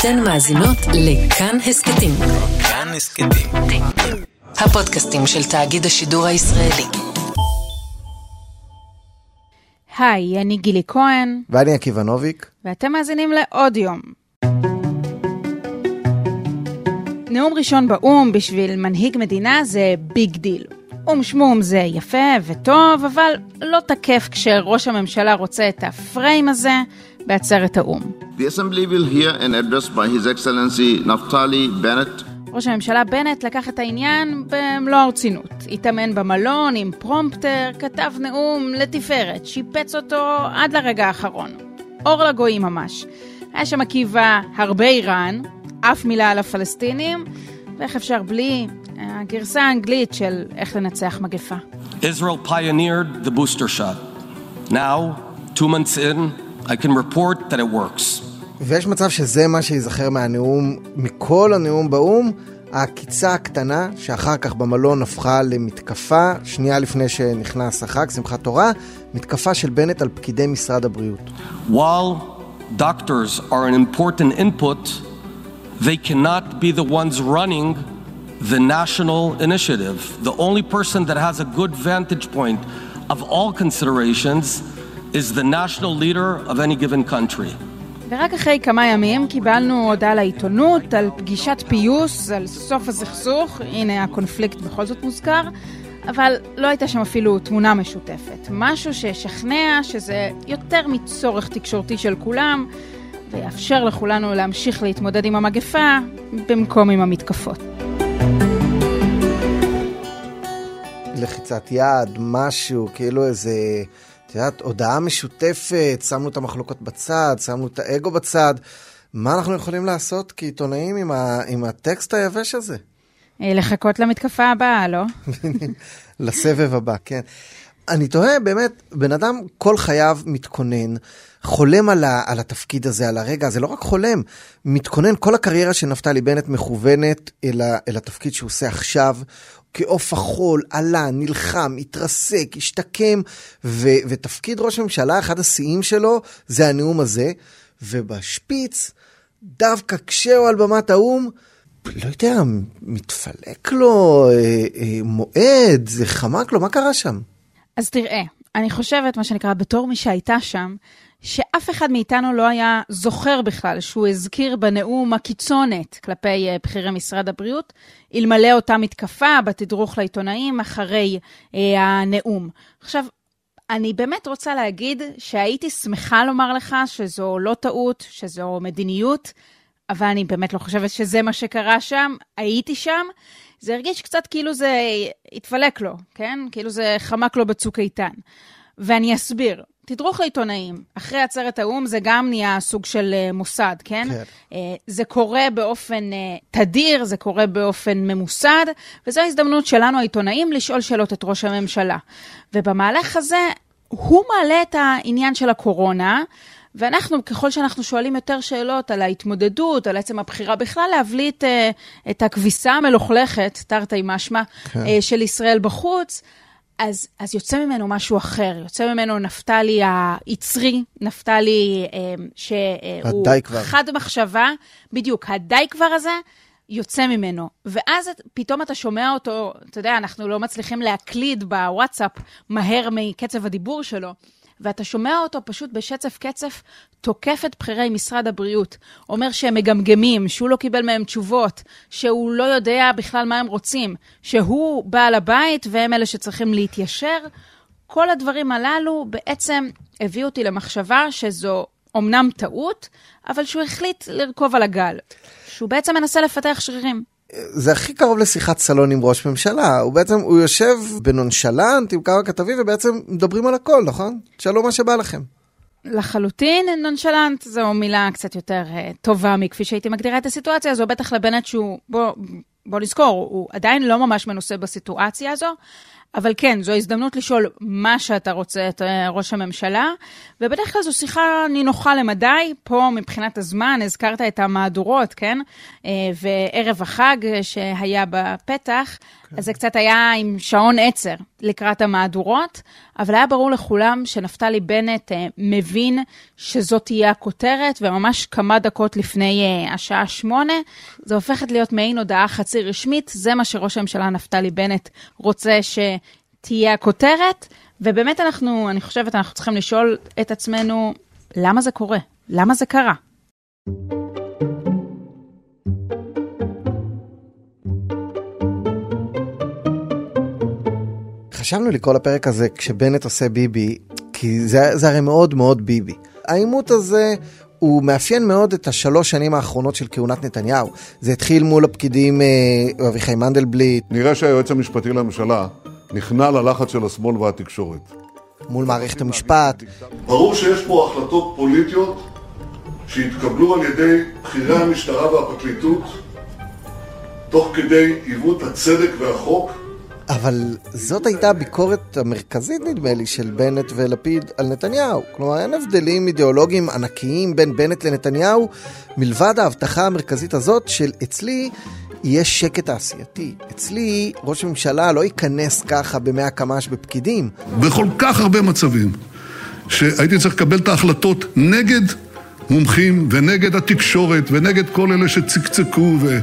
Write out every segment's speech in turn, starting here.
אתן מאזינות לכאן הסכתים. כאן הסכתים. הפודקאסטים של תאגיד השידור הישראלי. היי, אני גילי כהן, ואני עקיבא נוביק. ואתם מאזינים לעוד יום. נאום ראשון באו"ם בשביל מנהיג מדינה זה big deal. או"ם שמום זה יפה וטוב, אבל לא תקף כשראש הממשלה רוצה את ה frame הזה בעצרת האו"ם. The Assembly will hear an address by His Excellency Naftali Bennett, ראש הממשלה בנט לקח את העניין במלוא הרצינות. התאמן במלון עם פרומפטר, כתב נאום לתפארת, שיפץ אותו עד לרגע האחרון. אור לגויים ממש. היה שם עקיבא הרבה איראן, אף מילה על הפלסטינים, ואיך אפשר בלי הגרסה האנגלית של איך לנצח מגפה. Israel pioneered the booster shot. Now, two months in, I can report that it works. ויש מצב שזה מה שייזכר מהנאום, מכל הנאום באו"ם, העקיצה הקטנה שאחר כך במלון הפכה למתקפה, שנייה לפני שנכנס החג, שמחת תורה, מתקפה של בנט על פקידי משרד הבריאות. While doctors are an important input, they cannot be the ones running the national initiative. The only person that has a good vantage point of all considerations is the national leader of any given country. ורק אחרי כמה ימים קיבלנו הודעה לעיתונות על פגישת פיוס, על סוף הסכסוך, הנה הקונפליקט בכל זאת מוזכר, אבל לא הייתה שם אפילו תמונה משותפת. משהו שישכנע שזה יותר מצורך תקשורתי של כולם, ויאפשר לכולנו להמשיך להתמודד עם המגפה במקום עם המתקפות. לחיצת יד, משהו, כאילו איזה, את יודעת, הודעה משותפת, שמנו את המחלוקות בצד, שמנו את האגו בצד. מה אנחנו יכולים לעשות כעיתונאים עם, ה, עם הטקסט היבש הזה? אה, לחכות למתקפה הבאה, לא? לסבב הבא, כן. אני תוהה, באמת, בן אדם כל חייו מתכונן, חולם על, ה, על התפקיד הזה, על הרגע הזה, לא רק חולם, מתכונן, כל הקריירה של נפתלי בנט מכוונת אל, ה, אל התפקיד שהוא עושה עכשיו. כעוף החול, עלה, נלחם, התרסק, השתקם, ו, ותפקיד ראש ממשלה, אחד השיאים שלו, זה הנאום הזה. ובשפיץ, דווקא כשהוא על במת האו"ם, לא יודע, מתפלק לו אה, אה, מועד, זה חמק לו, מה קרה שם? אז תראה, אני חושבת, מה שנקרא, בתור מי שהייתה שם, שאף אחד מאיתנו לא היה זוכר בכלל שהוא הזכיר בנאום הקיצונת כלפי uh, בכירי משרד הבריאות, אלמלא אותה מתקפה בתדרוך לעיתונאים אחרי uh, הנאום. עכשיו, אני באמת רוצה להגיד שהייתי שמחה לומר לך שזו לא טעות, שזו מדיניות, אבל אני באמת לא חושבת שזה מה שקרה שם. הייתי שם, זה הרגיש קצת כאילו זה התפלק לו, כן? כאילו זה חמק לו בצוק איתן. ואני אסביר. תדרוך לעיתונאים, אחרי עצרת האו"ם זה גם נהיה סוג של uh, מוסד, כן? כן. Uh, זה קורה באופן uh, תדיר, זה קורה באופן ממוסד, וזו ההזדמנות שלנו, העיתונאים, לשאול שאלות את ראש הממשלה. ובמהלך הזה, הוא מעלה את העניין של הקורונה, ואנחנו, ככל שאנחנו שואלים יותר שאלות על ההתמודדות, על עצם הבחירה בכלל, להבליט את הכביסה המלוכלכת, תרתי משמע, כן. של ישראל בחוץ, אז, אז יוצא ממנו משהו אחר, יוצא ממנו נפתלי היצרי, נפתלי אה, שהוא. חד מחשבה, בדיוק, הדי כבר הזה יוצא ממנו. ואז פתאום אתה שומע אותו, אתה יודע, אנחנו לא מצליחים להקליד בוואטסאפ מהר מקצב הדיבור שלו. ואתה שומע אותו פשוט בשצף קצף תוקף את בכירי משרד הבריאות. אומר שהם מגמגמים, שהוא לא קיבל מהם תשובות, שהוא לא יודע בכלל מה הם רוצים, שהוא בעל הבית והם אלה שצריכים להתיישר. כל הדברים הללו בעצם הביאו אותי למחשבה שזו אומנם טעות, אבל שהוא החליט לרכוב על הגל. שהוא בעצם מנסה לפתח שרירים. זה הכי קרוב לשיחת סלון עם ראש ממשלה, הוא בעצם, הוא יושב בנונשלנט עם כמה כתבים ובעצם מדברים על הכל, נכון? שאלו מה שבא לכם. לחלוטין נונשלנט זו מילה קצת יותר uh, טובה מכפי שהייתי מגדירה את הסיטואציה הזו, בטח לבנט שהוא, בוא, בוא נזכור, הוא עדיין לא ממש מנוסה בסיטואציה הזו, אבל כן, זו הזדמנות לשאול מה שאתה רוצה את אה, ראש הממשלה, ובדרך כלל זו שיחה נינוחה למדי. פה מבחינת הזמן, הזכרת את המהדורות, כן? אה, וערב החג שהיה בפתח, אז זה קצת היה עם שעון עצר לקראת המהדורות, אבל היה ברור לכולם שנפתלי בנט אה, מבין שזאת תהיה הכותרת, וממש כמה דקות לפני אה, השעה שמונה, זה הופכת להיות מעין הודעה חצי רשמית, זה מה שראש הממשלה נפתלי בנט רוצה שתהיה הכותרת, ובאמת אנחנו, אני חושבת, אנחנו צריכים לשאול את עצמנו, למה זה קורה? למה זה קרה? חשבנו לקרוא לפרק הזה כשבנט עושה ביבי, כי זה, זה הרי מאוד מאוד ביבי. העימות הזה הוא מאפיין מאוד את השלוש שנים האחרונות של כהונת נתניהו. זה התחיל מול הפקידים אה, אביחי מנדלבליט. נראה שהיועץ המשפטי לממשלה נכנע ללחץ של השמאל והתקשורת. מול מערכת המשפט. ברור שיש פה החלטות פוליטיות שהתקבלו על ידי בכירי המשטרה והפרקליטות תוך כדי עיוות הצדק והחוק אבל זאת הייתה הביקורת המרכזית, נדמה לי, של בנט ולפיד על נתניהו. כלומר, אין הבדלים אידיאולוגיים ענקיים בין בנט לנתניהו, מלבד ההבטחה המרכזית הזאת של אצלי יש שקט תעשייתי. אצלי ראש הממשלה לא ייכנס ככה במאה קמ"ש בפקידים. בכל כך הרבה מצבים שהייתי צריך לקבל את ההחלטות נגד מומחים ונגד התקשורת ונגד כל אלה שצקצקו ו...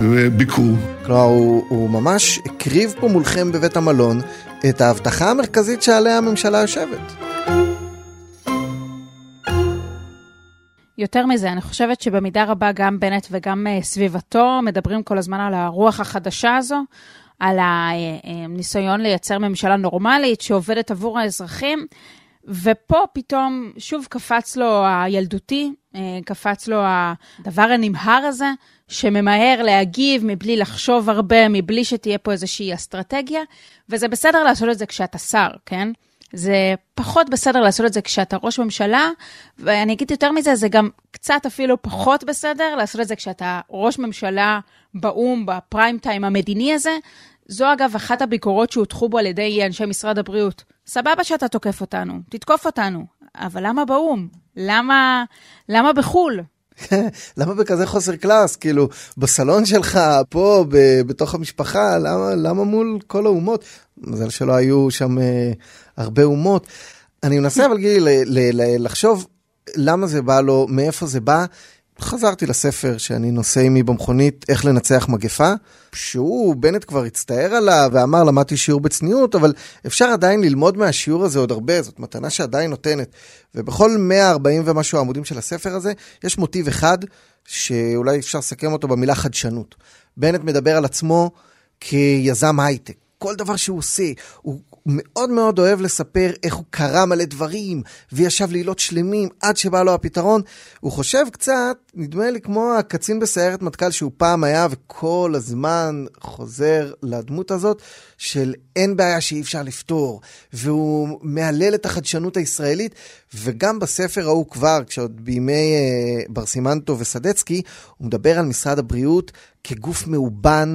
וביקרו. כלומר, הוא, הוא ממש הקריב פה מולכם בבית המלון את ההבטחה המרכזית שעליה הממשלה יושבת. יותר מזה, אני חושבת שבמידה רבה גם בנט וגם uh, סביבתו מדברים כל הזמן על הרוח החדשה הזו, על הניסיון לייצר ממשלה נורמלית שעובדת עבור האזרחים, ופה פתאום שוב קפץ לו הילדותי, אה, קפץ לו הדבר הנמהר הזה, שממהר להגיב מבלי לחשוב הרבה, מבלי שתהיה פה איזושהי אסטרטגיה, וזה בסדר לעשות את זה כשאתה שר, כן? זה פחות בסדר לעשות את זה כשאתה ראש ממשלה, ואני אגיד יותר מזה, זה גם קצת אפילו פחות בסדר לעשות את זה כשאתה ראש ממשלה באו"ם, בפריים טיים המדיני הזה. זו אגב אחת הביקורות שהוטחו בו על ידי אנשי משרד הבריאות. סבבה שאתה תוקף אותנו, תתקוף אותנו, אבל למה באו"ם? למה, למה בחו"ל? למה בכזה חוסר קלאס? כאילו, בסלון שלך, פה, ב- בתוך המשפחה, למה, למה מול כל האומות? מזל שלא היו שם אה, הרבה אומות. אני מנסה אבל גילי לחשוב למה זה בא לו, מאיפה זה בא. חזרתי לספר שאני נוסע עימי במכונית, איך לנצח מגפה, שהוא, בנט כבר הצטער עליו ואמר, למדתי שיעור בצניעות, אבל אפשר עדיין ללמוד מהשיעור הזה עוד הרבה, זאת מתנה שעדיין נותנת. ובכל 140 ומשהו העמודים של הספר הזה, יש מוטיב אחד, שאולי אפשר לסכם אותו במילה חדשנות. בנט מדבר על עצמו כיזם הייטק. כל דבר שהוא עושה, הוא מאוד מאוד אוהב לספר איך הוא קרא מלא דברים, וישב לילות שלמים עד שבא לו הפתרון. הוא חושב קצת, נדמה לי כמו הקצין בסיירת מטכ"ל שהוא פעם היה, וכל הזמן חוזר לדמות הזאת, של אין בעיה שאי אפשר לפתור, והוא מהלל את החדשנות הישראלית, וגם בספר ההוא כבר, כשעוד בימי אה, בר סימנטו וסדצקי, הוא מדבר על משרד הבריאות כגוף מאובן,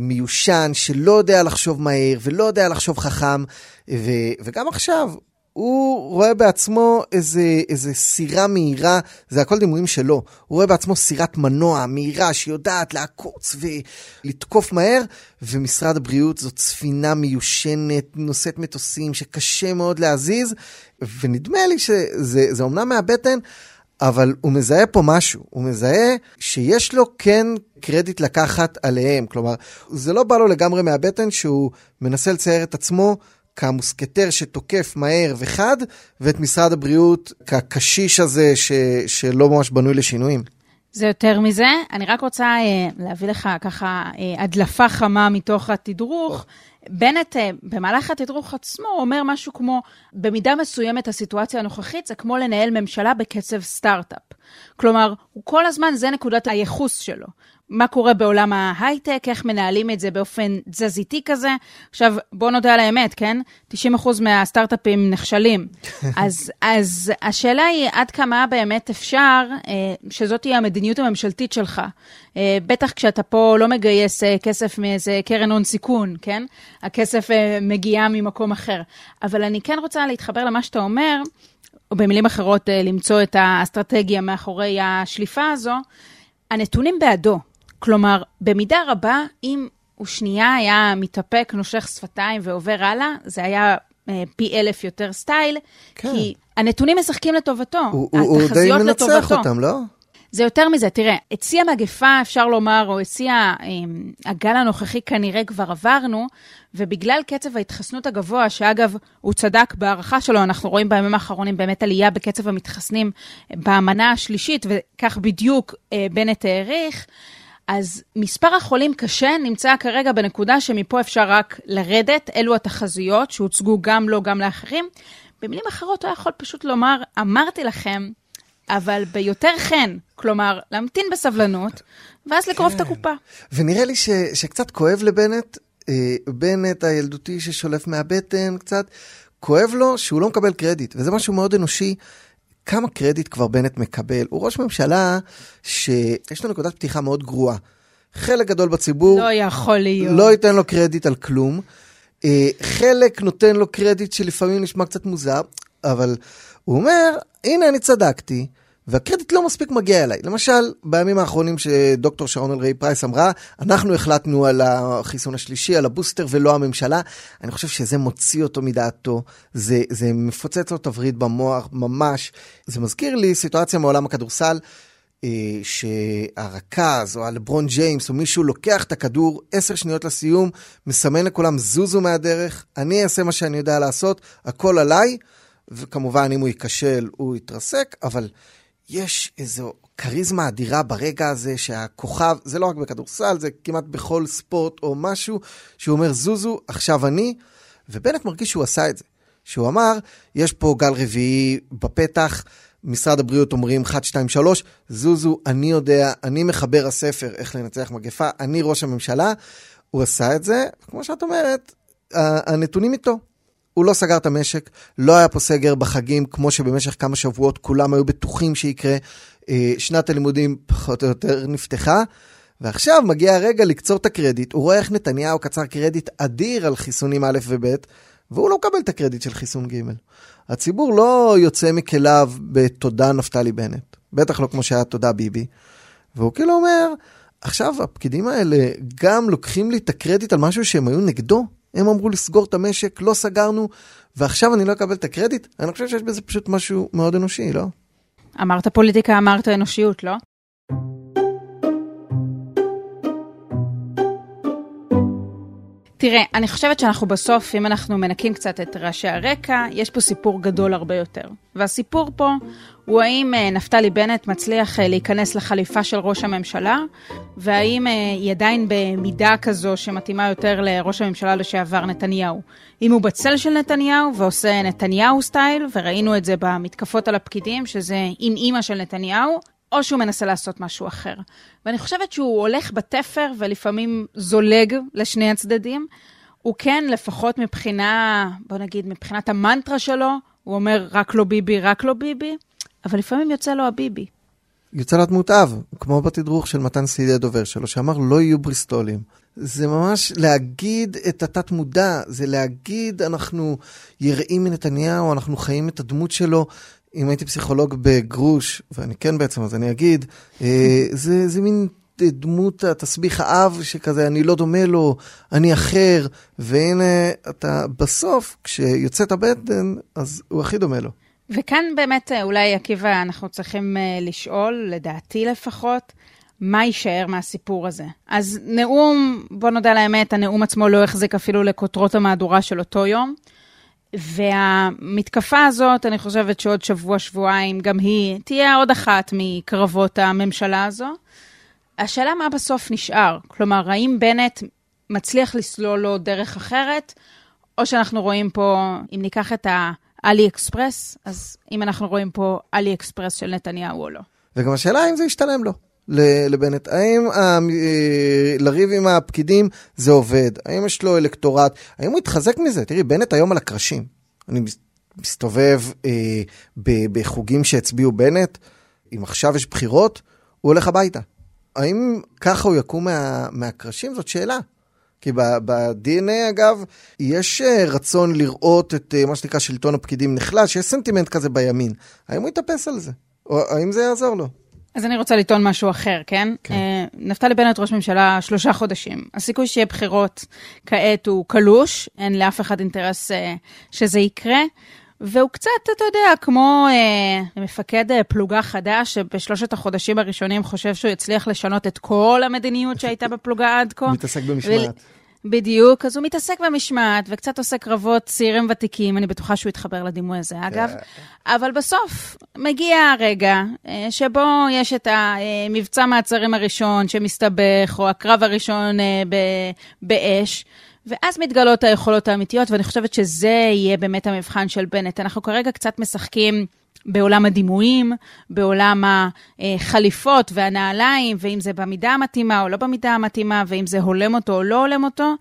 מיושן, שלא יודע לחשוב מהר ולא יודע לחשוב חכם, ו, וגם עכשיו, הוא רואה בעצמו איזה, איזה סירה מהירה, זה הכל דימויים שלו. הוא רואה בעצמו סירת מנוע מהירה שיודעת לעקוץ ולתקוף מהר, ומשרד הבריאות זאת ספינה מיושנת, נושאת מטוסים שקשה מאוד להזיז, ונדמה לי שזה אומנם מהבטן, אבל הוא מזהה פה משהו, הוא מזהה שיש לו כן קרדיט לקחת עליהם. כלומר, זה לא בא לו לגמרי מהבטן שהוא מנסה לצייר את עצמו כמוסקטר שתוקף מהר וחד, ואת משרד הבריאות כקשיש הזה ש, שלא ממש בנוי לשינויים. זה יותר מזה. אני רק רוצה אה, להביא לך ככה אה, הדלפה חמה מתוך התדרוך. בנט, אה, במהלך התדרוך עצמו, אומר משהו כמו, במידה מסוימת הסיטואציה הנוכחית זה כמו לנהל ממשלה בקצב סטארט-אפ. כלומר, הוא כל הזמן, זה נקודת הייחוס שלו. מה קורה בעולם ההייטק, איך מנהלים את זה באופן תזזיתי כזה. עכשיו, בואו נודה על האמת, כן? 90% מהסטארט-אפים נכשלים. אז, אז השאלה היא עד כמה באמת אפשר אה, שזאת תהיה המדיניות הממשלתית שלך. אה, בטח כשאתה פה לא מגייס אה, כסף מאיזה קרן הון סיכון, כן? הכסף אה, מגיע ממקום אחר. אבל אני כן רוצה להתחבר למה שאתה אומר, או במילים אחרות, אה, למצוא את האסטרטגיה מאחורי השליפה הזו. הנתונים בעדו. כלומר, במידה רבה, אם הוא שנייה היה מתאפק, נושך שפתיים ועובר הלאה, זה היה אה, פי אלף יותר סטייל, כן. כי הנתונים משחקים לטובתו, הוא, הוא די מנצח לטובתו. אותם, לא? זה יותר מזה, תראה, את שיא המגפה, אפשר לומר, או את שיא אמ, הגל הנוכחי כנראה כבר עברנו, ובגלל קצב ההתחסנות הגבוה, שאגב, הוא צדק בהערכה שלו, אנחנו רואים בימים האחרונים באמת עלייה בקצב המתחסנים במנה השלישית, וכך בדיוק אה, בנט העריך. אז מספר החולים קשה נמצא כרגע בנקודה שמפה אפשר רק לרדת, אלו התחזיות שהוצגו גם לו, גם לאחרים. במילים אחרות, הוא יכול פשוט לומר, אמרתי לכם, אבל ביותר חן, כלומר, להמתין בסבלנות, ואז כן. לקרוב את הקופה. ונראה לי ש, שקצת כואב לבנט, אה, בנט הילדותי ששולף מהבטן קצת, כואב לו שהוא לא מקבל קרדיט, וזה משהו מאוד אנושי. כמה קרדיט כבר בנט מקבל? הוא ראש ממשלה שיש לו נקודת פתיחה מאוד גרועה. חלק גדול בציבור לא יכול להיות. לא ייתן לו קרדיט על כלום. אה, חלק נותן לו קרדיט שלפעמים נשמע קצת מוזר, אבל הוא אומר, הנה אני צדקתי, והקרדיט לא מספיק מגיע אליי. למשל, בימים האחרונים שדוקטור שרון אלראי פרייס אמרה, אנחנו החלטנו על החיסון השלישי, על הבוסטר ולא הממשלה, אני חושב שזה מוציא אותו מדעתו, זה, זה מפוצץ לו הווריד במוח ממש. זה מזכיר לי סיטואציה מעולם הכדורסל, אה, שהרכז או הלברון ג'יימס או מישהו לוקח את הכדור עשר שניות לסיום, מסמן לכולם זוזו מהדרך, אני אעשה מה שאני יודע לעשות, הכל עליי, וכמובן אם הוא ייכשל הוא יתרסק, אבל... יש איזו כריזמה אדירה ברגע הזה שהכוכב, זה לא רק בכדורסל, זה כמעט בכל ספורט או משהו, שהוא אומר, זוזו, עכשיו אני, ובנט מרגיש שהוא עשה את זה. שהוא אמר, יש פה גל רביעי בפתח, משרד הבריאות אומרים 1, 2, 3, זוזו, אני יודע, אני מחבר הספר איך לנצח מגפה, אני ראש הממשלה, הוא עשה את זה, כמו שאת אומרת, הנתונים איתו. הוא לא סגר את המשק, לא היה פה סגר בחגים, כמו שבמשך כמה שבועות כולם היו בטוחים שיקרה. אה, שנת הלימודים פחות או יותר נפתחה, ועכשיו מגיע הרגע לקצור את הקרדיט. הוא רואה איך נתניהו קצר קרדיט אדיר על חיסונים א' וב', והוא לא מקבל את הקרדיט של חיסון ג'. הציבור לא יוצא מכליו בתודה נפתלי בנט, בטח לא כמו שהיה תודה ביבי. והוא כאילו אומר, עכשיו הפקידים האלה גם לוקחים לי את הקרדיט על משהו שהם היו נגדו. הם אמרו לסגור את המשק, לא סגרנו, ועכשיו אני לא אקבל את הקרדיט? אני חושב שיש בזה פשוט משהו מאוד אנושי, לא? אמרת פוליטיקה, אמרת אנושיות, לא? תראה, אני חושבת שאנחנו בסוף, אם אנחנו מנקים קצת את רעשי הרקע, יש פה סיפור גדול הרבה יותר. והסיפור פה הוא האם אה, נפתלי בנט מצליח אה, להיכנס לחליפה של ראש הממשלה, והאם אה, היא עדיין במידה כזו שמתאימה יותר לראש הממשלה לשעבר נתניהו. אם הוא בצל של נתניהו ועושה נתניהו סטייל, וראינו את זה במתקפות על הפקידים, שזה עם אימא של נתניהו, או שהוא מנסה לעשות משהו אחר. ואני חושבת שהוא הולך בתפר ולפעמים זולג לשני הצדדים. הוא כן, לפחות מבחינה, בוא נגיד, מבחינת המנטרה שלו, הוא אומר רק לא ביבי, רק לא ביבי, אבל לפעמים יוצא לו הביבי. יוצא לו דמות אב, כמו בתדרוך של מתן סידי הדובר שלו, שאמר לא יהיו בריסטולים. זה ממש להגיד את התת מודע, זה להגיד אנחנו יראים מנתניהו, אנחנו חיים את הדמות שלו, אם הייתי פסיכולוג בגרוש, ואני כן בעצם, אז אני אגיד, אה, זה, זה מין דמות התסביך האב שכזה, אני לא דומה לו, אני אחר, והנה, אתה בסוף, כשיוצאת הבטן, אז הוא הכי דומה לו. וכאן באמת, אה, אולי, עקיבא, אנחנו צריכים אה, לשאול, לדעתי לפחות, מה יישאר מהסיפור הזה. אז נאום, בוא נודה על האמת, הנאום עצמו לא החזיק אפילו לכותרות המהדורה של אותו יום. והמתקפה הזאת, אני חושבת שעוד שבוע-שבועיים גם היא תהיה עוד אחת מקרבות הממשלה הזו. השאלה מה בסוף נשאר. כלומר, האם בנט מצליח לסלול לו דרך אחרת, או שאנחנו רואים פה, אם ניקח את האלי אקספרס, אז אם אנחנו רואים פה אלי אקספרס של נתניהו או לא. וגם השאלה האם זה ישתלם לו. לבנט, האם אה, לריב עם הפקידים זה עובד? האם יש לו אלקטורט? האם הוא יתחזק מזה? תראי, בנט היום על הקרשים. אני מסתובב אה, בחוגים שהצביעו בנט, אם עכשיו יש בחירות, הוא הולך הביתה. האם ככה הוא יקום מה, מהקרשים? זאת שאלה. כי ב-DNA, אגב, יש אה, רצון לראות את אה, מה שנקרא שלטון הפקידים נחלש, יש סנטימנט כזה בימין. האם הוא יתאפס על זה? או האם זה יעזור לו? אז אני רוצה לטעון משהו אחר, כן? כן. Uh, נפתלי בנט ראש ממשלה שלושה חודשים. הסיכוי שיהיה בחירות כעת הוא קלוש, אין לאף אחד אינטרס uh, שזה יקרה. והוא קצת, אתה יודע, כמו אה, מפקד אה, פלוגה חדש, שבשלושת החודשים הראשונים חושב שהוא יצליח לשנות את כל המדיניות שהייתה בפלוגה עד כה. מתעסק במשמעת. בדיוק, אז הוא מתעסק במשמעת וקצת עושה קרבות צעירים ותיקים, אני בטוחה שהוא יתחבר לדימוי הזה, אגב. Yeah. אבל בסוף מגיע הרגע אה, שבו יש את המבצע מעצרים הראשון שמסתבך, או הקרב הראשון אה, באש. ואז מתגלות היכולות האמיתיות, ואני חושבת שזה יהיה באמת המבחן של בנט. אנחנו כרגע קצת משחקים בעולם הדימויים, בעולם החליפות והנעליים, ואם זה במידה המתאימה או לא במידה המתאימה, ואם זה הולם אותו או לא הולם אותו.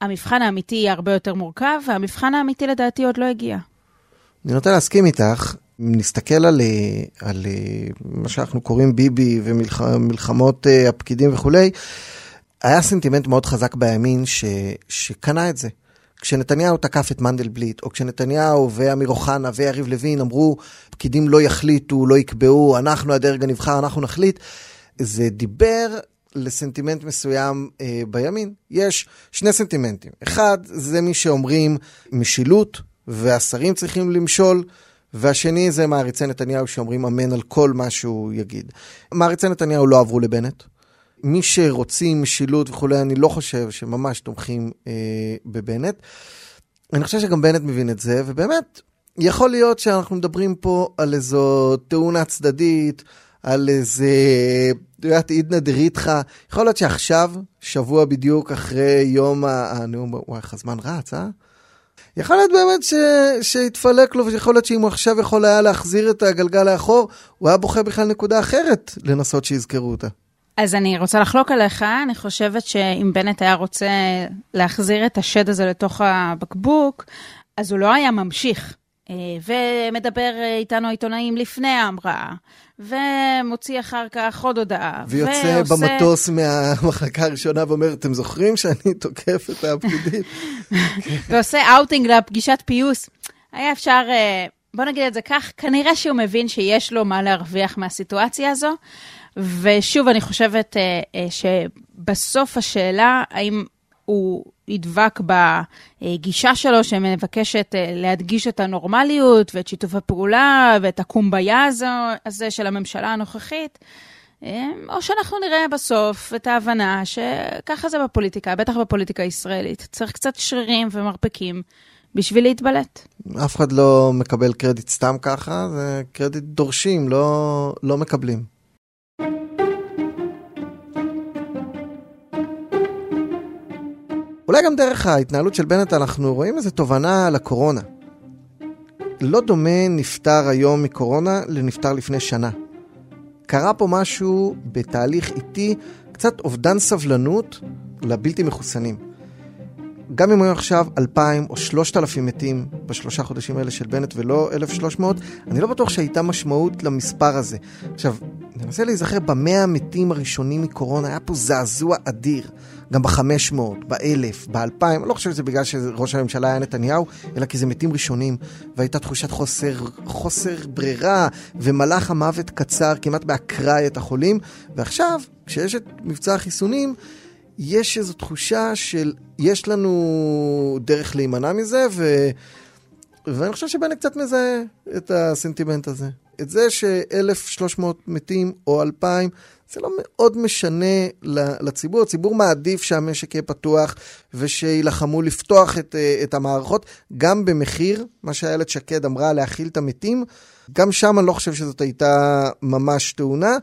המבחן האמיתי יהיה הרבה יותר מורכב, והמבחן האמיתי לדעתי עוד לא הגיע. אני נוטה להסכים איתך. אם נסתכל על, על מה שאנחנו קוראים ביבי ומלחמות אה, הפקידים וכולי, היה סנטימנט מאוד חזק בימין ש, שקנה את זה. כשנתניהו תקף את מנדלבליט, או כשנתניהו ואמיר אוחנה ויריב לוין אמרו, פקידים לא יחליטו, לא יקבעו, אנחנו הדרג הנבחר, אנחנו נחליט, זה דיבר לסנטימנט מסוים אה, בימין. יש שני סנטימנטים. אחד, זה מי שאומרים משילות, והשרים צריכים למשול, והשני זה מעריצי נתניהו שאומרים אמן על כל מה שהוא יגיד. מעריצי נתניהו לא עברו לבנט. מי שרוצים משילות וכולי, אני לא חושב שממש תומכים אה, בבנט. אני חושב שגם בנט מבין את זה, ובאמת, יכול להיות שאנחנו מדברים פה על איזו תאונה צדדית, על איזה, את יודעת, עידנא דריתחא. יכול להיות שעכשיו, שבוע בדיוק אחרי יום הנאום, וואי, איך הזמן רץ, אה? יכול להיות באמת ש... שיתפלק לו, ויכול להיות שאם הוא עכשיו יכול היה להחזיר את הגלגל לאחור, הוא היה בוחר בכלל נקודה אחרת לנסות שיזכרו אותה. אז אני רוצה לחלוק עליך, אני חושבת שאם בנט היה רוצה להחזיר את השד הזה לתוך הבקבוק, אז הוא לא היה ממשיך. אה, ומדבר איתנו עיתונאים לפני ההמראה, ומוציא אחר כך עוד הודעה. ויוצא ועושה... במטוס מהמחלקה הראשונה ואומר, אתם זוכרים שאני תוקף את הפקידים? ועושה אאוטינג לפגישת פיוס. היה אפשר, אה, בוא נגיד את זה כך, כנראה שהוא מבין שיש לו מה להרוויח מהסיטואציה הזו. ושוב, אני חושבת אה, אה, שבסוף השאלה, האם הוא ידבק בגישה שלו שמבקשת אה, להדגיש את הנורמליות ואת שיתוף הפעולה ואת הקומביה הזו, הזה של הממשלה הנוכחית, או שאנחנו נראה בסוף את ההבנה שככה זה בפוליטיקה, בטח בפוליטיקה הישראלית. צריך קצת שרירים ומרפקים בשביל להתבלט. אף אחד לא מקבל קרדיט סתם ככה, זה קרדיט דורשים, לא, לא מקבלים. אולי גם דרך ההתנהלות של בנט אנחנו רואים איזו תובנה על הקורונה. לא דומה נפטר היום מקורונה לנפטר לפני שנה. קרה פה משהו בתהליך איטי, קצת אובדן סבלנות לבלתי מחוסנים. גם אם היו עכשיו 2,000 או 3,000 מתים בשלושה חודשים האלה של בנט ולא 1,300, אני לא בטוח שהייתה משמעות למספר הזה. עכשיו, ננסה להיזכר במאה המתים הראשונים מקורונה, היה פה זעזוע אדיר. גם ב-500, ב-1000, ב-2000, אני לא חושב שזה בגלל שראש הממשלה היה נתניהו, אלא כי זה מתים ראשונים, והייתה תחושת חוסר, חוסר ברירה, ומלאך המוות קצר כמעט באקראי את החולים, ועכשיו, כשיש את מבצע החיסונים, יש איזו תחושה של יש לנו דרך להימנע מזה, ו... ואני חושב שבני קצת מזהה את הסנטימנט הזה. את זה ש-1,300 מתים או 2,000, זה לא מאוד משנה לציבור. הציבור מעדיף שהמשק יהיה פתוח ושיילחמו לפתוח את, את המערכות, גם במחיר, מה שאיילת שקד אמרה, להכיל את המתים. גם שם אני לא חושב שזאת הייתה ממש תאונה,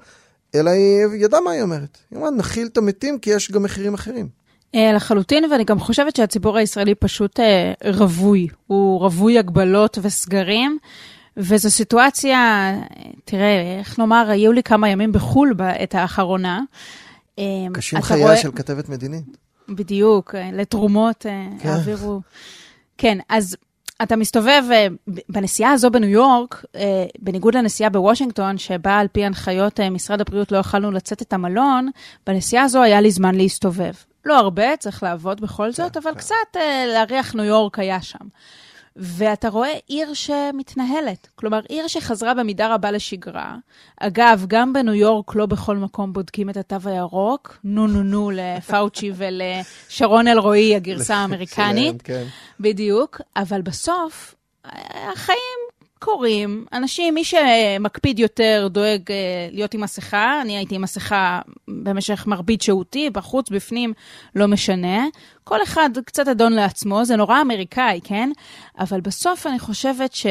אלא היא ידעה מה היא אומרת. היא אמרה, נכיל את המתים כי יש גם מחירים אחרים. אה, לחלוטין, ואני גם חושבת שהציבור הישראלי פשוט אה, רווי. הוא רווי הגבלות וסגרים. וזו סיטואציה, תראה, איך נאמר, היו לי כמה ימים בחו"ל בעת האחרונה. קשים אתה חייה רואה- של כתבת מדינית. בדיוק, אה, לתרומות אה, כן. העבירו. כן, אז אתה מסתובב אה, בנסיעה הזו בניו יורק, בניגוד לנסיעה בוושינגטון, שבה על פי הנחיות משרד הבריאות לא יכלנו לצאת את המלון, בנסיעה הזו היה לי זמן להסתובב. לא הרבה, צריך לעבוד בכל זאת, אבל קצת אה, להריח ניו יורק היה שם. ואתה רואה עיר שמתנהלת, כלומר, עיר שחזרה במידה רבה לשגרה. אגב, גם בניו יורק לא בכל מקום בודקים את התו הירוק. נו נו נו לפאוצ'י ולשרון אלרועי, הגרסה האמריקנית. כן. בדיוק, אבל בסוף, החיים קורים. אנשים, מי שמקפיד יותר דואג אה, להיות עם מסכה. אני הייתי עם מסכה במשך מרבית שהותי, בחוץ, בפנים, לא משנה. כל אחד קצת אדון לעצמו, זה נורא אמריקאי, כן? אבל בסוף אני חושבת ש...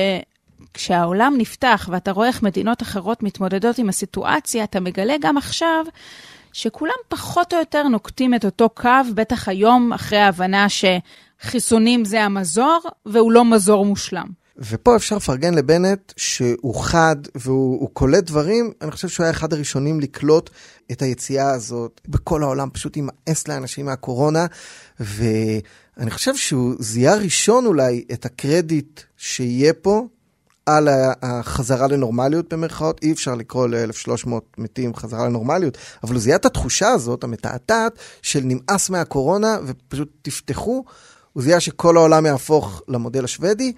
כשהעולם נפתח ואתה רואה איך מדינות אחרות מתמודדות עם הסיטואציה, אתה מגלה גם עכשיו שכולם פחות או יותר נוקטים את אותו קו, בטח היום, אחרי ההבנה שחיסונים זה המזור, והוא לא מזור מושלם. ופה אפשר לפרגן לבנט שהוא חד והוא הוא קולט דברים, אני חושב שהוא היה אחד הראשונים לקלוט את היציאה הזאת. בכל העולם פשוט יימאס לאנשים מהקורונה, ואני חושב שהוא זיהה ראשון אולי את הקרדיט שיהיה פה. על החזרה לנורמליות במרכאות, אי אפשר לקרוא ל-1300 מתים חזרה לנורמליות, אבל הוא זיהה את התחושה הזאת, המתעתעת, של נמאס מהקורונה ופשוט תפתחו. הוא זיהה שכל העולם יהפוך למודל השוודי,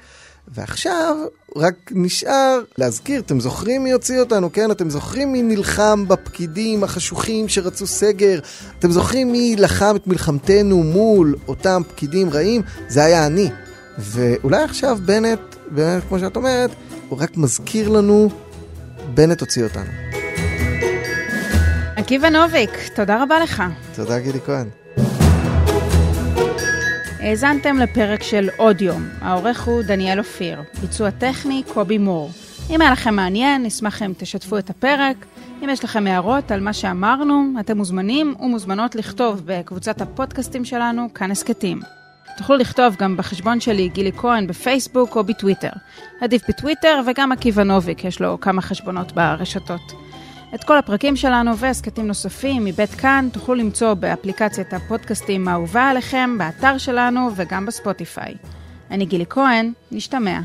ועכשיו רק נשאר להזכיר, אתם זוכרים מי הוציא אותנו, כן? אתם זוכרים מי נלחם בפקידים החשוכים שרצו סגר? אתם זוכרים מי לחם את מלחמתנו מול אותם פקידים רעים? זה היה אני. ואולי עכשיו בנט, באמת, כמו שאת אומרת, הוא רק מזכיר לנו, בנט הוציא אותנו. עקיבא נוביק, תודה רבה לך. תודה, גידי כהן. האזנתם לפרק של עוד יום, העורך הוא דניאל אופיר, ביצוע טכני קובי מור. אם היה לכם מעניין, נשמח אם תשתפו את הפרק. אם יש לכם הערות על מה שאמרנו, אתם מוזמנים ומוזמנות לכתוב בקבוצת הפודקאסטים שלנו, כאן הסכתים. תוכלו לכתוב גם בחשבון שלי, גילי כהן, בפייסבוק או בטוויטר. עדיף בטוויטר וגם עקיבא נוביק, יש לו כמה חשבונות ברשתות. את כל הפרקים שלנו והסכתים נוספים מבית כאן תוכלו למצוא באפליקציית הפודקאסטים האהובה עליכם, באתר שלנו וגם בספוטיפיי. אני גילי כהן, נשתמע.